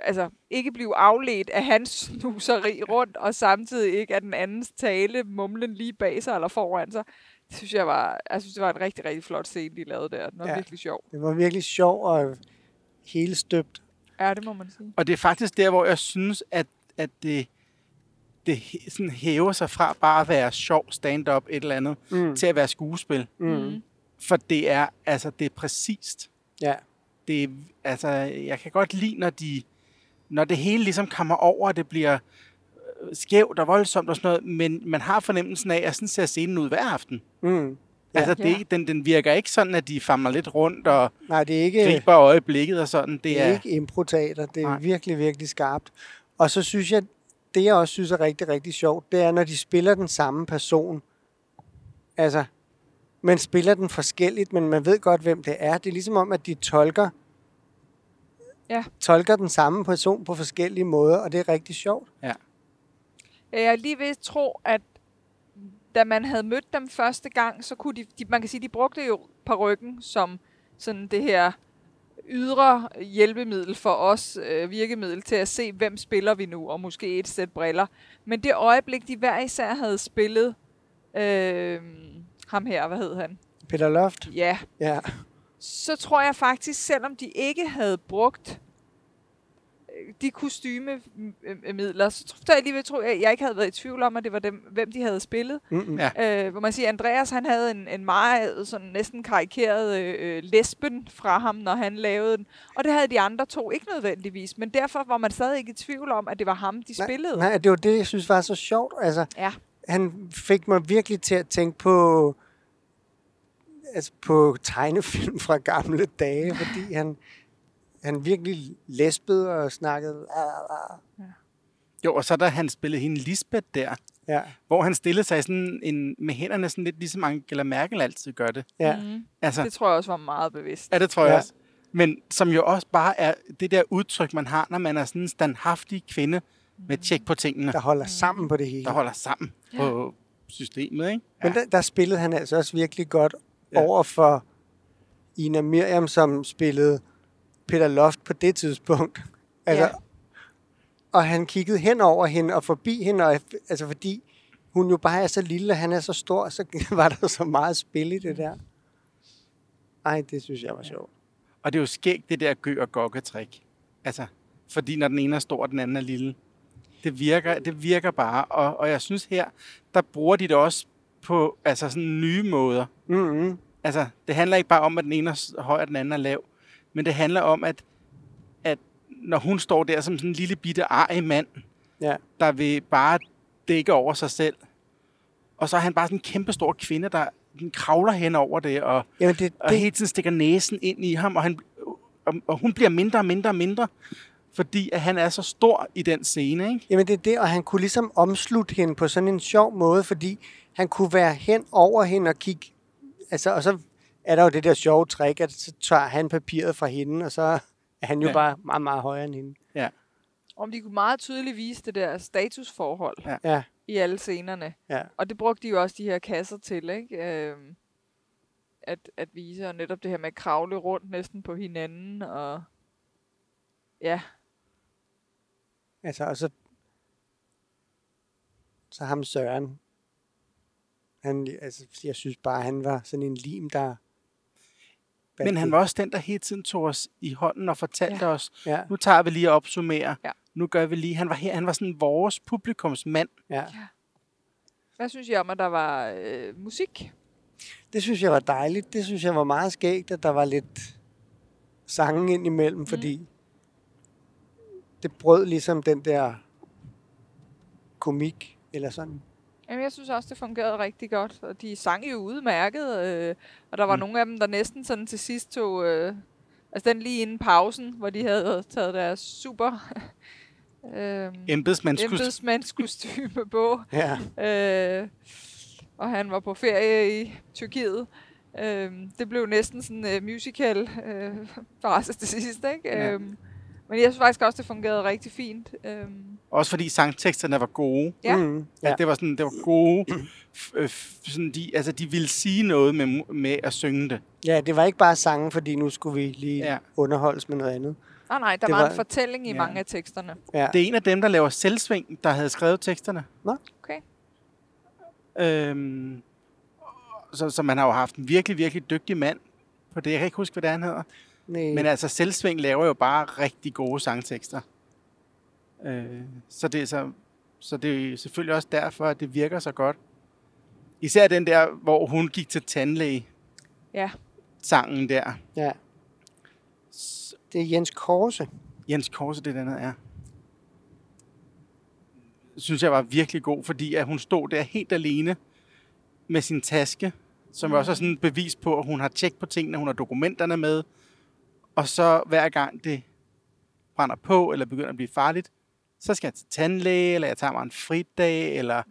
altså, ikke blive afledt af hans snuseri rundt, og samtidig ikke af den andens tale, mumlen lige bag sig eller foran sig, det synes jeg var, jeg synes, det var en rigtig, rigtig flot scene, de lavede der. Den var Ja. virkelig sjov. Det var virkelig sjov og hele støbt. Ja, det må man sige. Og det er faktisk der, hvor jeg synes, at, at det, det sådan hæver sig fra bare at være sjov stand-up et eller andet, Mm. til at være skuespil. Mm. For det er, altså, det er præcist. Ja. Det er, altså, jeg kan godt lide, når de, når det hele ligesom kommer over, og det bliver skævt og voldsomt og sådan noget, men man har fornemmelsen af, at sådan ser scenen ud hver aften. Mm. Ja. Altså, det, Ja. den, den virker ikke sådan, at de famler lidt rundt og Nej, det er ikke, griber øjeblikket og sådan. Det det er, er ikke improteater. Det er Nej. virkelig, virkelig skarpt. Og så synes jeg, det jeg også synes er rigtig, rigtig sjovt, det er, når de spiller den samme person. Altså, man spiller den forskelligt, men man ved godt, hvem det er. Det er ligesom om, at de tolker, Ja. tolker den samme person på forskellige måder, og det er rigtig sjovt. Ja, Jeg er lige ved at tro, at da man havde mødt dem første gang, så kunne de, de man kan sige, de brugte jo ryggen som sådan det her ydre hjælpemiddel for os, øh, virkemiddel til at se, hvem spiller vi nu, og måske et sæt briller. Men det øjeblik, de hver især havde spillet, øh, ham her, hvad hed han? Peter Loft? Ja, Ja. så tror jeg faktisk, selvom de ikke havde brugt øh, de kostymemidler, så tror jeg lige ved, tror jeg, jeg ikke havde været i tvivl om, at det var dem, hvem de havde spillet. Mm-mm. Ja. Øh, hvor man siger, Andreas han havde en, en meget sådan næsten karikeret øh, lesben fra ham, når han lavede den. Og det havde de andre to ikke nødvendigvis. Men derfor var man stadig ikke i tvivl om, at det var ham, de Nej, spillede. Nej, det var det, jeg synes var så sjovt. Altså, Ja. han fik mig virkelig til at tænke på altså på tegnefilm fra gamle dage, fordi han, han virkelig lesbede og snakkede. jo, og så da han spillede hende Lisbeth der, Ja, hvor han stillede sig sådan en, med hænderne sådan lidt ligesom Angela Merkel altid gør det. ja. Mm, Altså, det tror jeg også var meget bevidst. ja, det tror jeg Ja. også. Men som jo også bare er det der udtryk, man har, når man er sådan en standhaftig kvinde med tjek på tingene, der holder sammen på det hele. der holder sammen Ja. på systemet, ikke? Men der, der spillede han altså også virkelig godt Ja. ja. over for Ina Miriam, som spillede Peter Loft på det tidspunkt. Altså, Ja. Og han kiggede hen over hende og forbi hende, og, altså fordi hun jo bare er så lille, og han er så stor, så var der så meget spil i det der. Ej, det synes jeg var sjovt. Og det er jo skægt, det der gø og gokke-trik. Altså, fordi når den ene er stor, og den anden er lille. Det virker, det virker bare, og, og jeg synes her, der bruger de det også på altså sådan nye måder. Mm-hmm. Altså, det handler ikke bare om, at den ene er høj, og den anden er lav. Men det handler om, at, at når hun står der som sådan en lille bitte arg mand, Ja. der vil bare dække over sig selv. Og så er han bare sådan en kæmpe stor kvinde, der den kravler hen over det, og, Jamen, det, og det, hele tiden stikker næsen ind i ham, og, han, og, og hun bliver mindre og mindre og mindre, fordi at han er så stor i den scene, ikke? Jamen det er det, og han kunne ligesom omslutte hende på sådan en sjov måde, fordi han kunne være hen over hende og kigge, altså, og så er der jo det der sjove trick, at så tager han papiret fra hende, og så er han jo Ja. bare meget, meget højere end hende. Ja. Om de kunne meget tydeligt vise det der statusforhold Ja. Ja, i alle scenerne. ja. Og det brugte de jo også de her kasser til, ikke? Øhm, at, at vise, og netop det her med at kravle rundt næsten på hinanden, og ja, Altså, og så, så ham Søren, han, altså, jeg synes bare, han var sådan en lim, der... Men han var også den, der hele tiden tog os i hånden og fortalte ja. os, Ja, nu tager vi lige og opsummerer. Ja. Nu gør vi lige. Han var her, han var sådan vores publikumsmand. ja. hvad synes I om, at der var øh, musik? Det synes jeg var dejligt. Det synes jeg var meget skægt, at der var lidt sange ind imellem, fordi det brød ligesom den der komik, eller sådan. Jamen, jeg synes også, det fungerede rigtig godt, og de sang jo udmærket, øh, og der var mm. nogle af dem, der næsten sådan til sidst tog, øh, altså den lige inden pausen, hvor de havde taget deres super øh, Embedsmandskostyme. på, Ja, øh, og han var på ferie i Tyrkiet. Øh, det blev næsten sådan en uh, musical øh, for til sidst, ikke? Ja. Øh, men jeg synes faktisk også, det fungerede rigtig fint. Øh, Også fordi sangteksterne var gode. Ja. Mm, Ja. ja. Det var sådan, det var gode. F- øh, f- sådan de, altså, de ville sige noget med, med at synge det. ja, det var ikke bare sange, fordi nu skulle vi lige Ja. underholdes med noget andet. nej, nej, der Det var, var- en fortælling i Ja. mange af teksterne. Ja, Det er en af dem, der laver selvsving, der havde skrevet teksterne. Okay. Øhm, så, så man har jo haft en virkelig, virkelig dygtig mand på det. Jeg kan ikke huske, hvad det er, han hedder. Nej, Men altså, Selvsving laver jo bare rigtig gode sangtekster. Øh, så, det er så, så det er selvfølgelig også derfor, at det virker så godt. Især den der, hvor hun gik til tandlæge, Ja. sangen der. ja. Det er Jens Korse. Jens Korse, det den er. Synes jeg var virkelig god, fordi at hun stod der helt alene med sin taske, som mm. også er sådan et bevis på, at hun har tjek på tingene, hun har dokumenterne med, og så hver gang det brænder på, eller begynder at blive farligt, så skal jeg til tandlæge, eller jeg tager mig en fridag, eller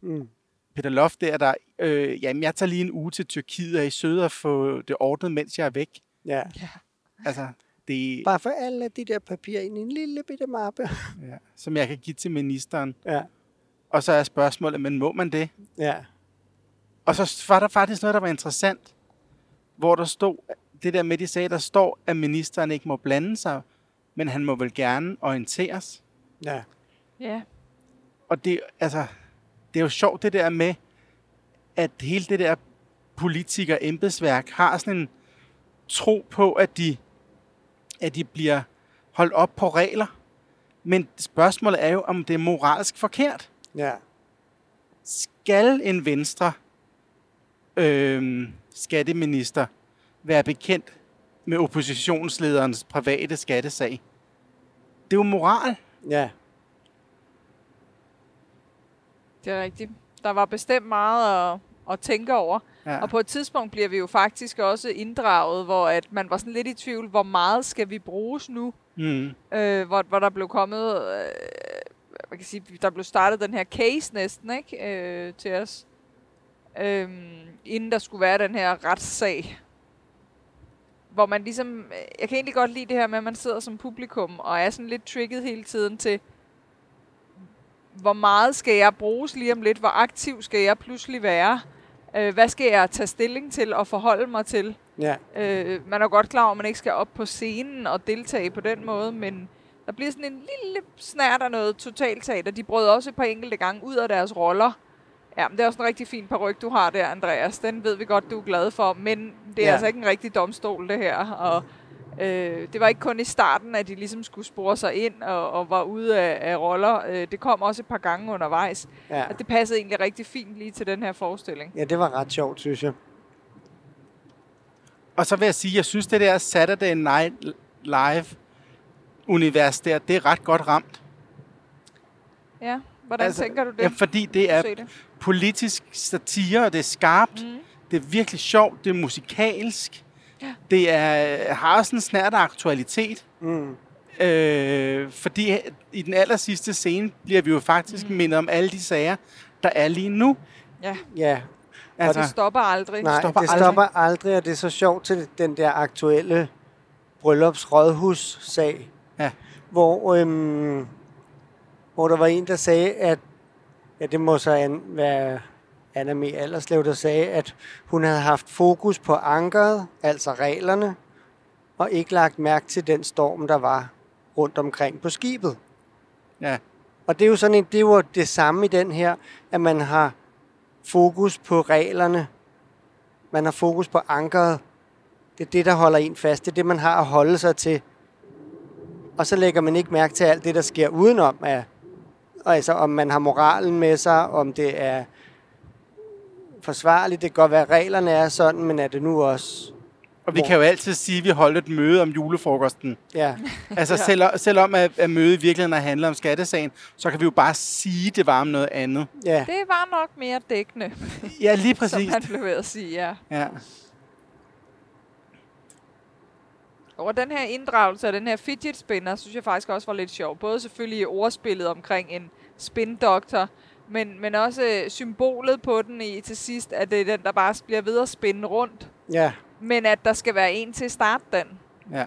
Mm. Mm. Peter Loft der, der øh, jamen jeg tager lige en uge til Tyrkiet, og I søde at få det ordnet, mens jeg er væk. Ja. Altså, det, Bare for alle de der papirer ind i en lille bitte mappe. ja, som jeg kan give til ministeren. Ja, Og så er spørgsmålet, men må man det? ja, Og så var der faktisk noget, der var interessant, hvor der stod, det der med, de sagde, der står, at ministeren ikke må blande sig, men han må vel gerne orienteres. ja. Ja. Og det, altså, det er jo sjovt det der med, at hele det der politiker embedsværk har sådan en tro på, at de, at de bliver holdt op på regler. Men spørgsmålet er jo, om det er moralsk forkert. ja. Skal en venstre øh, skatteminister være bekendt med oppositionslederens private skattesag? Det er jo moral. Ja, Det er rigtigt. Der var bestemt meget at, at tænke over. Ja. Og på et tidspunkt bliver vi jo faktisk også inddraget, hvor at man var sådan lidt i tvivl, hvor meget skal vi bruges nu? Mm. Øh, hvor, hvor der blev kommet, øh, man kan sige, der blev startet den her case næsten, ikke? Øh, til os. Øh, inden der skulle være den her retssag. Hvor man ligesom, jeg kan egentlig godt lide det her med, at man sidder som publikum, og er sådan lidt trigget hele tiden til, hvor meget skal jeg bruges lige om lidt? Hvor aktiv skal jeg pludselig være? Øh, hvad skal jeg tage stilling til og forholde mig til? ja. Øh, man er godt klar over, at man ikke skal op på scenen og deltage på den måde, men der bliver sådan en lille snært af noget totalteater. De brød også et par enkelte gange ud af deres roller. Ja, men det er også en rigtig fin paryk, du har der, Andreas. Den ved vi godt, du er glad for, men det er Ja. altså ikke en rigtig domstol, det her. Og øh, det var ikke kun i starten, at de ligesom skulle spore sig ind og, og var ude af, af roller. Øh, det kom også et par gange undervejs. ja. Og det passede egentlig rigtig fint lige til den her forestilling. Ja, det var ret sjovt, synes jeg. Og så vil jeg sige, jeg synes, det der Saturday Night Live-univers der, det er ret godt ramt. Ja, hvordan altså, tænker du det? Ja, fordi det er det. Politisk satire, og det er skarpt. Mm. Det er virkelig sjovt, det er musikalsk. Ja. Det er, har sådan en snært af aktualitet. Mm. Øh, fordi i den aller sidste scene bliver vi jo faktisk mm. mindet om alle de sager, der er lige nu. Ja, Ja, altså, Altså, det stopper aldrig. nej, stopper det aldrig. stopper aldrig, og det er så sjovt til den der aktuelle bryllupsrådhus-sag, Ja. hvor, øhm, hvor der var en, der sagde, at ja, det må så an, være Anna M. Allerslev, der sagde, at hun havde haft fokus på ankeret, altså reglerne, og ikke lagt mærke til den storm, der var rundt omkring på skibet. ja. Og det er jo sådan en, det er jo det samme i den her, at man har fokus på reglerne. Man har fokus på ankeret. Det er det, der holder en fast. Det er det, man har at holde sig til. Og så lægger man ikke mærke til alt det, der sker udenom. Af, altså om man har moralen med sig, om det er forsvarligt. Det kan godt være, at reglerne er sådan, men er det nu også... Og vi kan jo altid sige, at vi holdt et møde om julefrokosten. Ja, Altså Ja. selv, selvom at, at mødet i virkeligheden har handlet om skattesagen, så kan vi jo bare sige, at det var om noget andet. ja. Det var nok mere dækkende, Ja, lige som præcis. han blev ved at sige, ja. Ja. Og den her inddragelse af den her fidget spinner, synes jeg faktisk også var lidt sjov. Både selvfølgelig ordspillet omkring en spindoktor, men, men også øh, symbolet på den i til sidst, at det er den, der bare bliver ved at spinde rundt. ja. Men at der skal være en til at starte den. ja.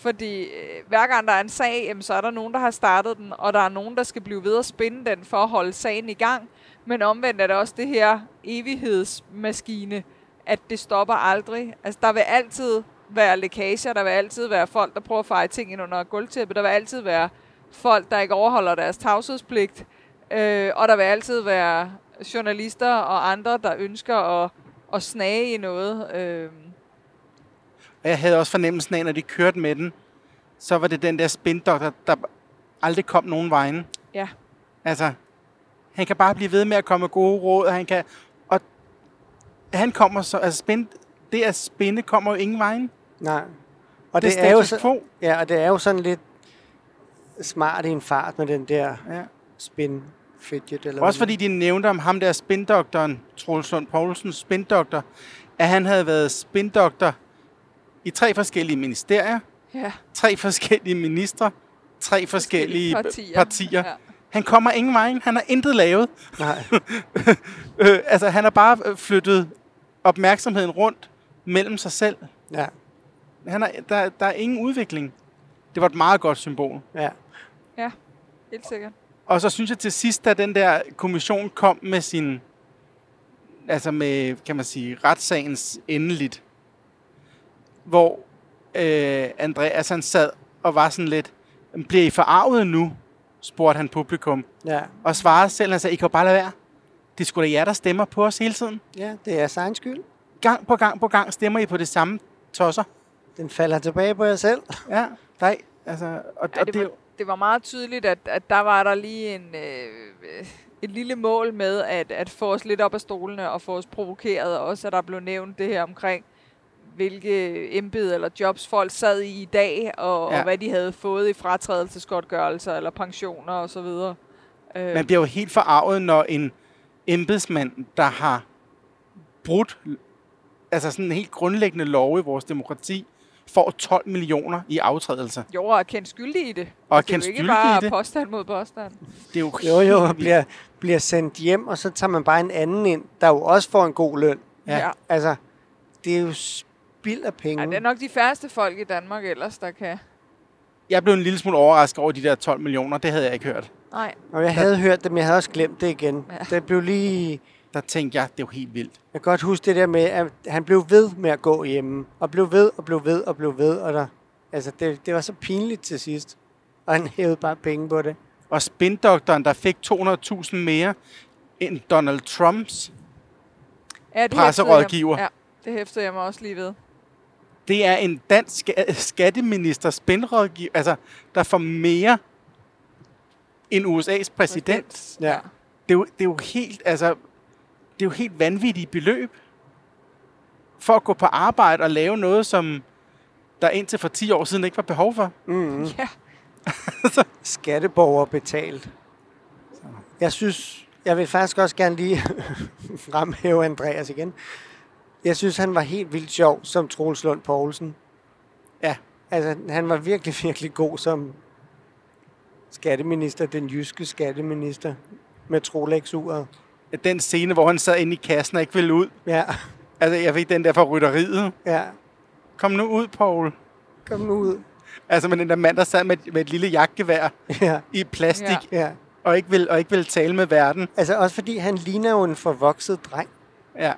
Fordi øh, hver gang der er en sag, jamen, så er der nogen, der har startet den, og der er nogen, der skal blive ved at spinde den for at holde sagen i gang. Men omvendt er det også det her evighedsmaskine, at det stopper aldrig. Altså, der vil altid være lækager, der vil altid være folk, der prøver at feje ting ind under gulvtæppet, der vil altid være folk, der ikke overholder deres tavshedspligt, øh, og der vil altid være journalister og andre, der ønsker at, at snage i noget. Øh, jeg havde også fornemmelsen af, når de kørte med den, så var det den der spindoktor, der aldrig kom nogen vejen. ja. Altså, han kan bare blive ved med at komme med gode råd, og han kan... Og han kommer så... Altså, spind, det at spinde kommer jo ingen vejen. Nej. Og Det, det, er jo så, ja, og det er jo sådan lidt smart i en fart med den der Ja. spin fidget. Eller Også hvad fordi de nævnte om ham der spindoktoren, Troels Lund Poulsens spindoktor, at han havde været spindoktor i tre forskellige ministerier, Ja. tre forskellige ministre, tre forskellige partier. partier. Ja. Han kommer ingen vejen. Han har intet lavet. Nej. Øh, altså, han har bare flyttet opmærksomheden rundt mellem sig selv. Ja. Han har, der, der er ingen udvikling. Det var et meget godt symbol. Ja. ja, helt sikkert. Og så synes jeg til sidst, da den der kommission kom med sin, altså med, kan man sige, retssagens endeligt, hvor øh, Andreas han sad og var sådan lidt, bliver I forarvet nu? spurgte han publikum. Ja. Og svarede selv, sagde, I kan jo bare lade være. Det er sgu da jer, der stemmer på os hele tiden. ja, det er egen skyld. Gang på gang på gang stemmer I på det samme tosser. Den falder tilbage på jer selv. Ja, nej. Altså, og, Ja, og det, det, var, det var meget tydeligt, at, at der var der lige en, øh, et lille mål med at, at få os lidt op af stolene og få os provokeret. Og også at der blev nævnt det her omkring, hvilke embed eller jobs folk sad i i dag, og, ja. Og hvad de havde fået i fratrædelsesgodtgørelser eller pensioner osv. Man bliver jo helt forarvet, når en embedsmand, der har brudt altså sådan en helt grundlæggende lov i vores demokrati, får 12 millioner i aftrædelse. jo, og er kendt skyldig i det. Og er det er kendt jo ikke skyldig bare i det. påstand mod påstand. Det er jo, Jo, jo, og bliver, bliver sendt hjem, og så tager man bare en anden ind, der jo også får en god løn. Ja. ja. Altså, det er jo spild af penge. Ej, det er nok de færreste folk i Danmark ellers, der kan... Jeg blev en lille smule overrasket over de der 12 millioner. Det havde jeg ikke hørt. Nej, Og jeg havde hørt det, men jeg havde også glemt det igen. Ja. Ja. Det blev lige... Der tænkte jeg, det er jo helt vildt. Jeg kan godt huske det der med, at han blev ved med at gå hjemme. Og blev ved, og blev ved, og blev ved. Og der, altså, det, det var så pinligt til sidst. Og han hævede bare penge på det. Og spindoktoren, der fik 200.000 mere end Donald Trumps, ja, det Presserådgiver. Jeg, ja, det hæftede jeg mig også lige ved. det er en dansk ska- skatteminister, spindrådgiver, altså, der får mere end USA's præsident. Ja. Det er jo, det er jo helt, altså, det er jo helt vanvittige beløb for at gå på arbejde og lave noget, som der indtil for 10 år siden ikke var behov for. Mm. Ja. Skatteborger betalt. Jeg synes, jeg vil faktisk også gerne lige fremhæve Andreas igen. Jeg synes, han var helt vildt sjov som Troels Lund Poulsen. Ja. Altså, han var virkelig, virkelig god som skatteminister, den jyske skatteminister med Trolex-uret. Den scene, hvor han sad inde i kassen og ikke ville ud. Ja, Altså, jeg fik den der fra rytteriet. ja. Kom nu ud, Paul. Kom nu ud. Altså med den der mand, der sad med, med et lille jagtgevær Ja, i plastik, Ja. ja. og, ikke vil, og ikke vil tale med verden. Altså også fordi han ligner jo en forvokset dreng. Ja.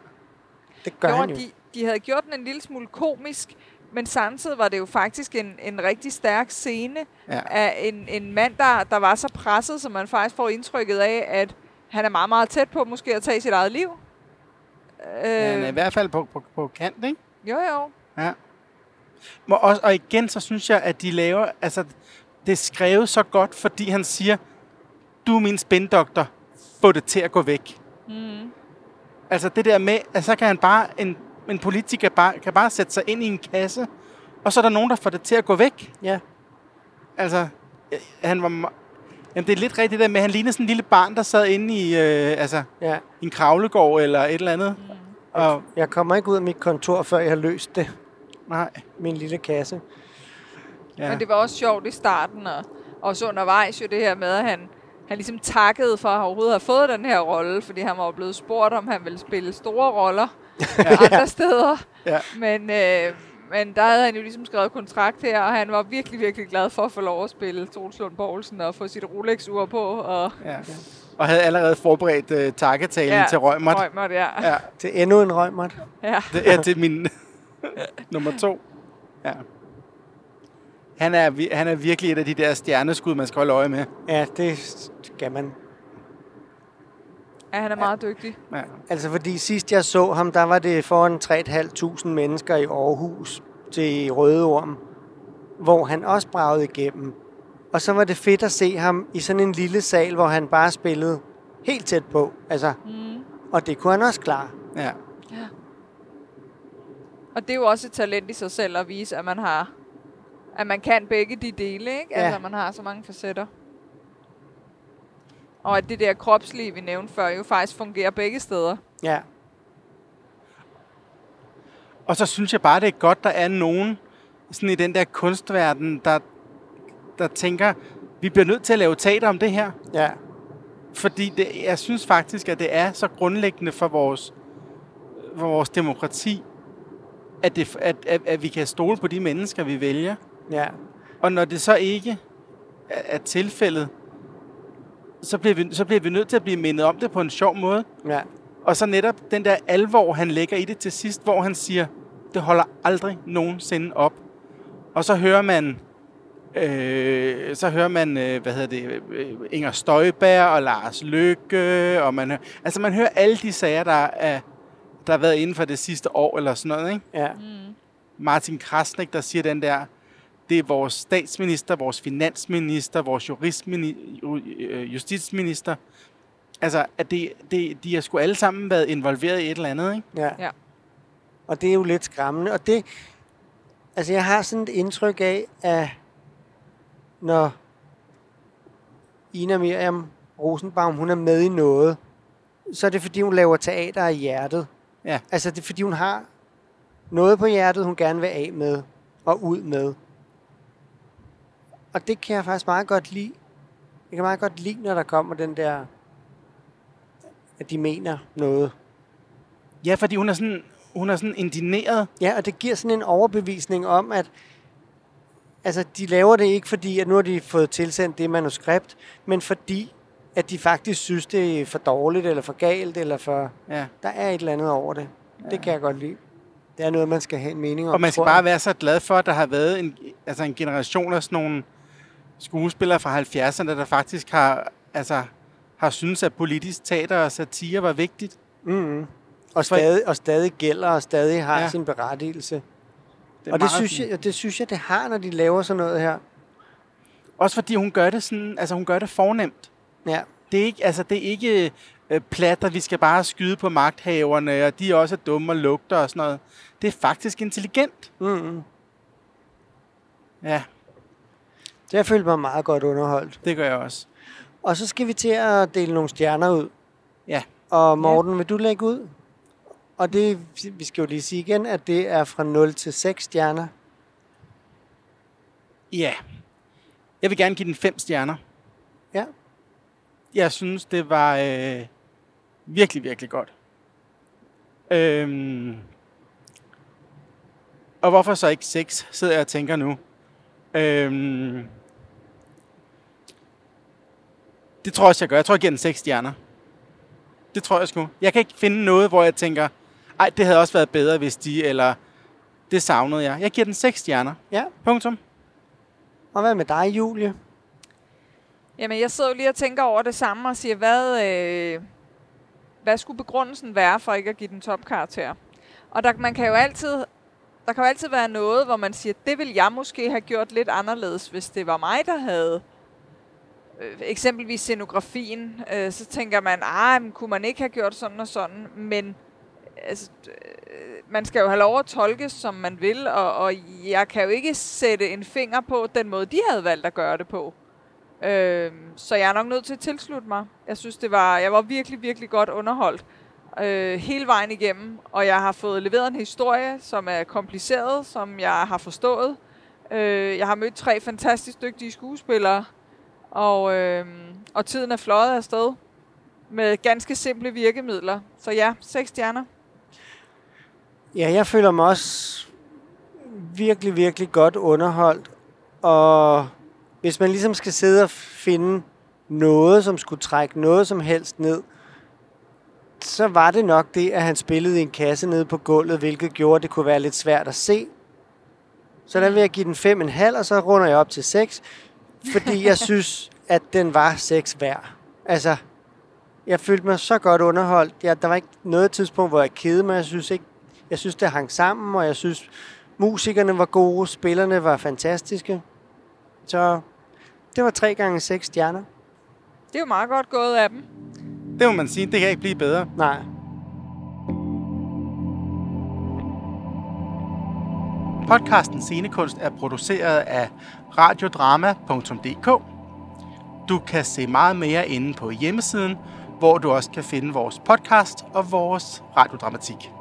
Det gør Jo, han jo. de, de havde gjort den en lille smule komisk, men samtidig var det jo faktisk en, en rigtig stærk scene ja. af en, en mand, der, der var så presset, så man faktisk får indtrykket af, at han er meget, meget tæt på måske at tage sit eget liv. Øh, ja han er i hvert fald på, på, på kant, ikke? jo, jo. Ja. Og, også, og igen, så synes jeg, at de laver... Altså, det er skrevet så godt, fordi han siger, du er min spindoktor, få det til at gå væk. Mm. Altså det der med, at så kan han bare, en, en politiker bare, kan bare sætte sig ind i en kasse, og så er der nogen, der får det til at gå væk. Ja. Altså, han var... me- Jamen, det er lidt rigtigt det der med, at han ligner sådan en lille barn, der sad inde i, øh, altså, Ja. i en kravlegård eller et eller andet. Mm. Og, Jeg kommer ikke ud af mit kontor, før jeg har løst det. nej, Min lille kasse. ja. Men det var også sjovt i starten, og også undervejs jo det her med, at han, han ligesom takkede for at overhovedet have fået den her rolle, fordi han var blevet spurgt, om han ville spille store roller ja. andre steder. Ja. Men, øh, men der havde han jo ligesom skrevet kontrakt her, og han var virkelig, virkelig glad for at få lov at spille Troels Lund Poulsen og få sit Rolex-ur på. Og ja. Og havde allerede forberedt øh, takketalen ja. til Røgmert. Røgmert, ja. Ja, Til endnu en røgmert. ja. det er til min nummer to. Ja. Han er, han er virkelig et af de der stjerneskud, man skal holde øje med. Ja, det skal man. Ja, han er meget dygtig. Ja. Altså fordi sidst jeg så ham, der var det foran 3.500 mennesker i Aarhus til Røde Orm, hvor han også bragede igennem. Og så var det fedt at se ham i sådan en lille sal, hvor han bare spillede helt tæt på. Altså, Mm. og det kunne han også klare. ja. Og det er jo også et talent i sig selv at vise, at man har at man kan begge de dele, ikke? Ja. Altså, man har så mange facetter. Og at det der kropslige, vi nævnte før, jo faktisk fungerer begge steder. Ja, Og så synes jeg bare, det er godt, der er nogen sådan i den der kunstverden, der, der tænker, vi bliver nødt til at lave teater om det her. ja, Fordi det, jeg synes faktisk, at det er så grundlæggende for vores, for vores demokrati, at, det, at, at, at vi kan stole på de mennesker, vi vælger. ja. Og når det så ikke er, er tilfældet, så bliver, vi, så bliver vi nødt til at blive mindet om det på en sjov måde. ja. Og så netop den der alvor, han lægger i det til sidst, hvor han siger, det holder aldrig nogensinde op. Og så hører man, øh, så hører man, øh, hvad hedder det, øh, Inger Støjberg og Lars Løkke, og man hører, altså man hører alle de sager, der er, der har været inden for det sidste år eller sådan noget, ikke? ja. Mm. Martin Krasnik, der siger den der, det er vores statsminister, vores finansminister, vores øh, justitsminister. Altså, at det, det, de har sgu alle sammen været involveret i et eller andet, ikke? Ja. Ja. Og det er jo lidt skræmmende. Og det, altså jeg har sådan et indtryk af, at når Ina Miriam Rosenbaum, hun er med i noget, så er det fordi, hun laver teater af hjertet. Ja. Altså det er fordi, hun har noget på hjertet, hun gerne vil af med og ud med. Og det kan jeg faktisk meget godt lide. Jeg kan meget godt lide, når der kommer den der, at de mener noget. Ja, fordi hun er sådan, hun er sådan indineret. Ja, og det giver sådan en overbevisning om, at altså, de laver det ikke fordi, at nu har de fået tilsendt det manuskript, men fordi, at de faktisk synes, det er for dårligt, eller for galt, eller for... Ja. Der er et eller andet over det. Ja. Det kan jeg godt lide. Det er noget, man skal have en mening om. Og man skal bare være så glad for, at der har været en, altså en generation af sådan nogle skuespillere fra 70'erne, der faktisk har, altså, har synes at politisk teater og satire var vigtigt. Mm-hmm. Og, stadig, og stadig gælder, og stadig har Ja. sin berettigelse. Det og det synes, jeg, det synes jeg, det har, når de laver sådan noget her. Også fordi hun gør det sådan, altså hun gør det fornemt. Ja, Det er ikke, altså, det er ikke øh, plat, og vi skal bare skyde på magthaverne, og de er også dumme og lugter og sådan noget. Det er faktisk intelligent. Mm-hmm. Ja, Det har følt mig meget godt underholdt. det gør jeg også. Og så skal vi til at dele nogle stjerner ud. Ja. Og Morten, vil du lægge ud? Og det, vi skal jo lige sige igen, at det er fra 0 til 6 stjerner. Ja. Jeg vil gerne give den fem stjerner. Ja. Jeg synes, det var øh, virkelig, virkelig godt. Øhm, og hvorfor så ikke seks, sidder jeg og tænker nu. Øhm, det tror jeg også, jeg gør. Jeg tror, jeg giver den seks stjerner. Det tror jeg sgu. Jeg kan ikke finde noget, hvor jeg tænker, ej, det havde også været bedre, hvis de, eller det savnede jeg. Jeg giver den seks stjerner. Ja. Punktum. Og hvad med dig, Julie? Jamen, jeg sidder jo lige og tænker over det samme og siger, hvad, øh, hvad skulle begrundelsen være for ikke at give den topkarakter? Og der, man kan jo altid, der kan jo altid være noget, hvor man siger, det vil jeg måske have gjort lidt anderledes, hvis det var mig, der havde Øh, eksempelvis scenografien. Øh, så tænker man, ah, men kunne man ikke have gjort sådan og sådan? Men altså, øh, man skal jo have lov at tolke, som man vil, og, og jeg kan jo ikke sætte en finger på den måde, de havde valgt at gøre det på. Øh, så jeg er nok nødt til at tilslutte mig. Jeg synes, det var, jeg var virkelig, virkelig godt underholdt øh, hele vejen igennem, og jeg har fået leveret en historie, som er kompliceret, som jeg har forstået. Øh, jeg har mødt tre fantastisk dygtige skuespillere, og, øh, og tiden er fløjet afsted med ganske simple virkemidler. Så ja, seks stjerner. Ja, jeg føler mig også virkelig, virkelig godt underholdt. Og hvis man ligesom skal sidde og finde noget, som skulle trække noget som helst ned, så var det nok det, at han spillede i en kasse nede på gulvet, hvilket gjorde, at det kunne være lidt svært at se. Så der vil jeg give den 5,5, og så runder jeg op til 6, fordi jeg synes, at den var 6 værd. Altså, jeg følte mig så godt underholdt. Ja, der var ikke noget tidspunkt, hvor jeg kedede mig. Jeg synes, ikke, jeg synes, det hang sammen, og jeg synes, musikerne var gode, spillerne var fantastiske. Så det var 3 gange 6 stjerner. Det er jo meget godt gået af dem. Det må man sige, det kan ikke blive bedre. Nej. Podcasten Scenekunst er produceret af radiodrama.dk. Du kan se meget mere inde på hjemmesiden, hvor du også kan finde vores podcast og vores radiodramatik.